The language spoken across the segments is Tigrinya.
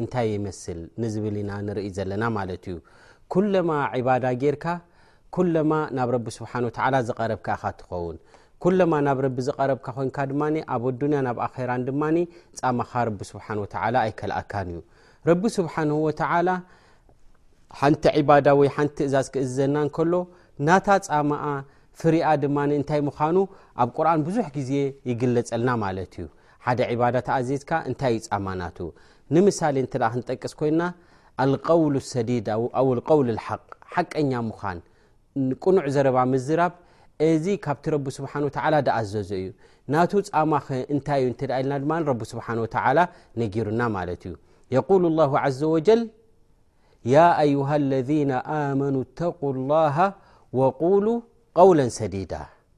እንታይ ይመስል ንዝብል ኢና ንርኢ ዘለና ማለት እዩ ኩለማ ዕባዳ ጌርካ ኩለማ ናብ ረቢ ስብሓን ወተዓላ ዝቐረብካ ኢኻ ትኸውን ኩለማ ናብ ረቢ ዝቐረብካ ኮንካ ድማ ኣብ ኣዱንያ ናብ ኣኼራን ድማ ፃማኻ ረቢ ስብሓን ወተዓላ ኣይከልኣካን እዩ ረቢ ስብሓን ወተዓላ ሓንቲ ዕባዳ ወይ ሓንቲ ትእዛዝ ክእዝዘና ከሎ ናታ ፃማኣ ፍሪኣ ድማ እንታይ ምዃኑ ኣብ ቁርን ብዙሕ ግዜ ይግለፀልና ማለት እዩ ሓደ ዒባዳ ተኣዚዝካ እንታይ እዩ ጻማ ናቱ ንምሳሌ እንተ ክንጠቅስ ኮይና ኣልቀውሉ ሰዲድ ኣው ልቀውል ልሓቅ ሓቀኛ ምዃን ቅኑዕ ዘረባ ምዝራብ እዚ ካብቲ ረቢ ስብሓን ወተዓላ ድኣዘዞ እዩ ናቱ ፃማኸ እንታይ እዩ እንተ ኢልና ድማ ረቢ ስብሓን ወተዓላ ነጊሩና ማለት እዩ የቁሉ ላሁ ዘ ወጀል ያ አዩሃ ለذነ ኣመኑ እተቁ ላሃ ወቁሉ ቀውለን ሰዲዳ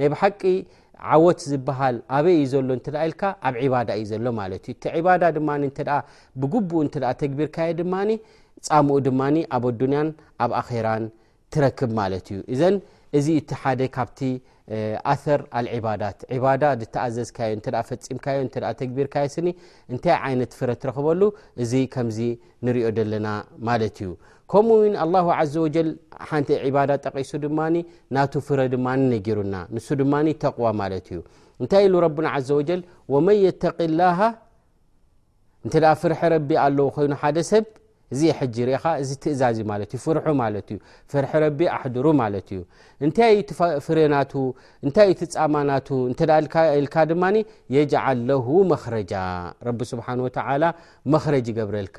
ናይ ብሓቂ ዓወት ዝበሃል ኣበይ እዩ ዘሎ እተ ኢልካ ኣብ ዕባዳ እዩ ዘሎ ማለት እዩ እቲ ዕባዳ ድማ እተ ብግቡኡ እተ ተግቢርካዮ ድማ ፃምኡ ድማ ኣብ ኣዱንያን ኣብ ኣኼራን ትረክብ ማለት እዩ እዘን እዚ እቲ ሓደ ካብቲ ኣር ኣልዕባዳት ዕባዳ ዝተኣዘዝካዮ እተ ፈፂምካዮ እተ ተግቢርካዮ ስኒ እንታይ ዓይነት ፍረ ትረኽበሉ እዚ ከምዚ ንሪዮ ዘለና ማለት እዩ ከምኡ ውን ኣላሁ ዘ ወጀል ሓንቲ ዕባዳ ጠቒሱ ድማ ናቱ ፍረ ድማ ነጊሩና ንሱ ድማ ተቕዋ ማለት እዩ እንታይ ኢሉ ረብና ዘ ወጀል ወመን የተቂ ላሃ እንተ ፍርሒ ረቢ ኣለዉ ኮይኑ ሓደ ሰብ እዚ ሕጂ ርኢኻ እዚ ትእዛዝ ዩ ማለት እዩ ፍርሑ ማለት እዩ ፍርሒ ረቢ ኣሕድሩ ማለት እዩ እንታይ ዩ ፍረ ናቱ እንታይ ዩ ትፃማ ናቱ እንተ ኢልካ ድማ የጅዓል ለሁ መክረጃ ረቢ ስብሓን ወተዓላ መክረጅ ይገብረልካ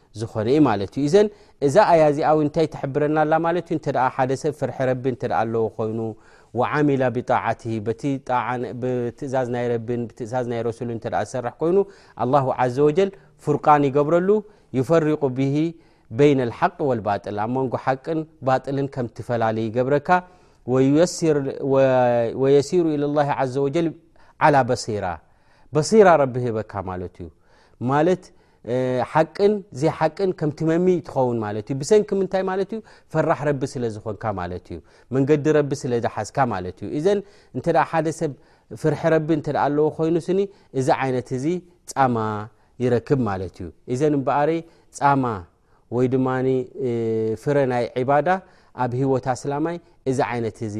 ዝኾነ እዩ ማለት እዩ እዘን እዛ ኣያ እዚኣ ውን እንታይ ትሕብረና ኣላ ማለት እዩ እንተ ሓደ ሰብ ፍርሒ ረቢ እንተ ኣለዎ ኮይኑ ወዓሚላ ብጣዓት በቲ ብትእዛዝ ናይ ረቢን ብትእዛዝ ናይ ረሱሉ እተ ዝሰርሕ ኮይኑ ኣላሁ ዘ ወጀል ፍርቃን ይገብረሉ ይፈሪቁ ብሂ በይነ ልሓቅ ወልባጥል ኣብ መንጎ ሓቅን ባጥልን ከም ትፈላለ ይገብረካ ወየሲሩ ኢለ ላ ዘ ወጀል ዓላ በሲራ በሲራ ረቢ ህበካ ማለት እዩ ማለት ሓቅን ዘይሓቅን ከምቲ መምይ ትኸውን ማለት እዩ ብሰንኪ ምንታይ ማለት እዩ ፈራሕ ረቢ ስለ ዝኾንካ ማለት እዩ መንገዲ ረቢ ስለ ዝሓዝካ ማለት እዩ እዘን እንተ ሓደ ሰብ ፍርሒ ረቢ እንተ ኣለዎ ኮይኑ ስኒ እዚ ዓይነት እዚ ፃማ ይረክብ ማለት እዩ እዘን እምበኣሪ ፃማ ወይ ድማ ፍረ ናይ ዕባዳ ኣብ ሂወት ኣስላማይ እዚ ዓይነት እዚ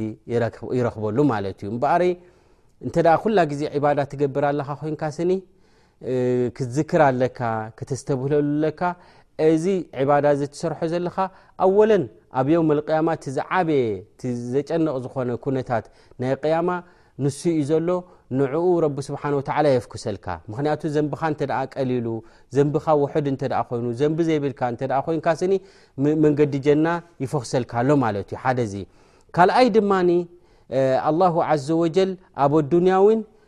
ይረክበሉ ማለት እዩ እምበኣሪ እንተ ኩላ ግዜ ዕባዳ ትገብር ኣለካ ኮይንካ ስኒ ክትዝክር ኣለካ ክተስተብህለሉ ኣለካ እዚ ዕባዳ እዚ ትሰርሖ ዘለካ ኣወለን ኣብ ዮም ቅያማ እቲ ዝዓበየ ዘጨንቕ ዝኾነ ኩነታት ናይ ቅያማ ንሱ እዩ ዘሎ ንዕኡ ረቢ ስብሓን ወተላ የፍኩሰልካ ምክንያቱ ዘንብኻ እንተ ቀሊሉ ዘንብኻ ውሑድ እንተ ኮይኑ ዘንቢ ዘይብልካ እተ ኮይንካ ስኒ መንገዲ ጀና ይፈክሰልካ ኣሎ ማለት እዩ ሓደ እዚ ካልኣይ ድማ ኣላሁ ዘ ወጀል ኣብ ኣዱንያ እውን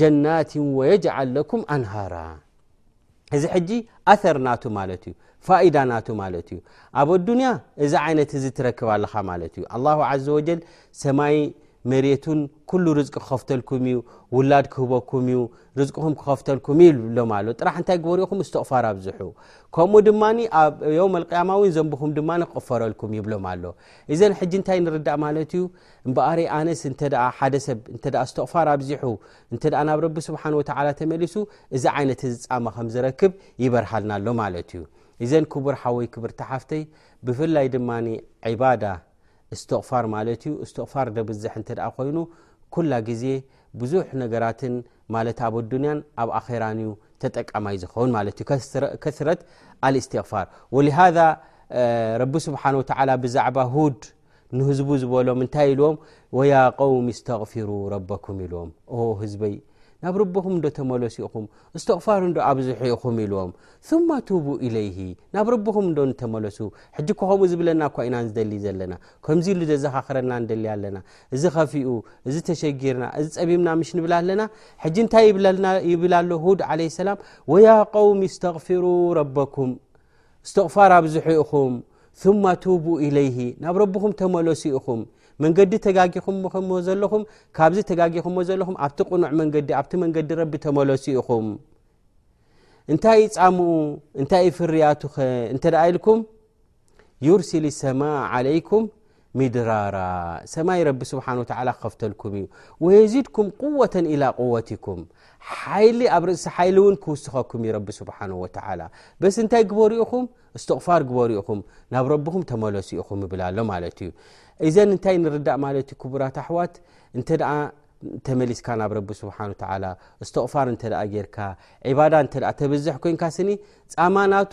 ጀናት ወየጅዓል ለኩም ኣንሃራ እዚ ሕጂ ኣር ናቱ ማለት እዩ ፋኢዳ ናቱ ማለት እዩ ኣብ ኣዱንያ እዚ ዓይነት እዚ ትረክብ ኣለኻ ማለት እዩ ኣላ ዘ ወጀል ሰማይ መሬቱን ኩሉ ርዝቂ ክኸፍተልኩም እዩ ውላድ ክህበኩም እዩ ርዝቅኹም ክኸፍተልኩም እዩ ሎም ኣሎ ጥራሕ እንታይ ግበርኹም እስተቕፋር ኣብዝሑ ከምኡ ድማ ኣብ ዮም ኣልቅያማ እውን ዘንብኹም ድማ ክቕፈረልኩም ይብሎም ኣሎ እዘን ሕጂ እንታይ ንርዳእ ማለት እዩ እምበኣሪ ኣነስ እንተ ሓደ ሰብ እተ እስተቕፋር ኣብዚሑ እንተ ናብ ረቢ ስብሓን ወተላ ተመሊሱ እዚ ዓይነት እዚ ፃማ ከም ዝረክብ ይበርሃልና ኣሎ ማለት እዩ እዘን ክቡር ሓወይ ክብር ተሓፍተይ ብፍላይ ድማ ዕባዳ እስተቕፋር ማለት እዩ እስትቕፋር ደብዝሕ እንተ ኮይኑ ኩላ ግዜ ብዙሕ ነገራትን ማለት ኣብ ኣዱንያን ኣብ ኣኼራን እዩ ተጠቃማይ ዝኸውን ማለት እዩ ከስረት ኣልእስትቕፋር ወሃ ረቢ ስብሓን ወተላ ብዛዕባ ሁድ ንህዝቡ ዝበሎም እንታይ ኢልዎም ወያ ቀውም ስተغፊሩ ረበኩም ኢልዎም ህዝበይ ናብ ርብኹም እዶ ተመለሱ ኢኹም እስተቕፋር እዶ ኣብዝሑ ኢኹም ኢልዎም ثማ ቱቡ ኢለይሂ ናብ ርብኹም እዶ ንተመለሱ ሕጂ ኮ ከምኡ ዝብለና እኳ ኢና ንደሊ ዘለና ከምዚ ኢሉ ዘዘኻኽረና ንደሊ ኣለና እዚ ኸፊኡ እዚ ተሸጊርና እዚ ጸቢምና ምሽ ንብላ ኣለና ሕጂ እንታይ ይብላ ኣሎ ሁድ ዓለ ሰላም ወያ ቀውም ስተغፊሩ ረበኩም እስትቕፋር ኣብዝሑ ኢኹም ثማ ቱቡ ኢለይሂ ናብ ረብኹም ተመለሱ ኢኹም መንገዲ ተጋጊኹምኹምዎ ዘለኹም ካብዚ ተጋጊኹምዎ ዘለኹም ኣብቲ ቅኑዕ መንገዲ ኣብቲ መንገዲ ረቢ ተመለሱ ኢኹም እንታይ ፃምኡ እንታይ ፍርያቱኸ እንተ ኢልኩም ዩርሲሊ ሰማ ዓለይኩም ሚድራራ ሰማይ ረቢ ስብሓን ወተላ ክኸፍተልኩም እዩ ወየዚድኩም ቁወተን ኢላ ቁወትኩም ሓይሊ ኣብ ርእሲ ሓይሊ እውን ክውስኸኩም እዩ ረቢ ስብሓን ወተላ በስ እንታይ ግበሩ ኢኹም እስትቕፋር ግበሩ ኢኹም ናብ ረብኹም ተመለሱ ኢኹም ይብል ኣሎ ማለት እዩ እዘን እንታይ ንርዳእ ማለት እዩ ክቡራት ኣሕዋት እንተ ደኣ ተመሊስካ ናብ ረቢ ስብሓን ወተላ እስትቕፋር እንተ ጌርካ ዕባዳ እተ ተብዝሕ ኮንካ ስኒ ፃማናቱ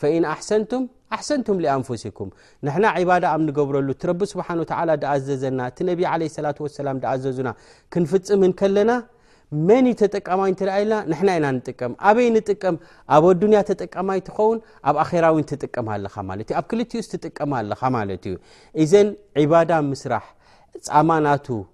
ፈኢን ኣሕሰንቱም ኣሕሰንቱም ሊኣንፉሲኩም ንሕና ዕባዳ ኣብ ንገብረሉ እቲ ረቢ ስብሓን ወተዓላ ድኣዘዘና እቲ ነቢ ዓለ ሰላት ወሰላም ድኣዘዙና ክንፍፅም እንከለና መን እዩ ተጠቀማይ እንትርኣ ኢልና ንሕና ኢና ንጥቀም ኣበይ ንጥቀም ኣብ ኣዱንያ ተጠቀማይ ትኸውን ኣብ ኣኼራ እውን ትጥቀም ኣለኻ ማለት እዩ ኣብ ክልቲኡስ ትጥቀም ኣለኻ ማለት እዩ እዘን ዕባዳ ምስራሕ ፃማናቱ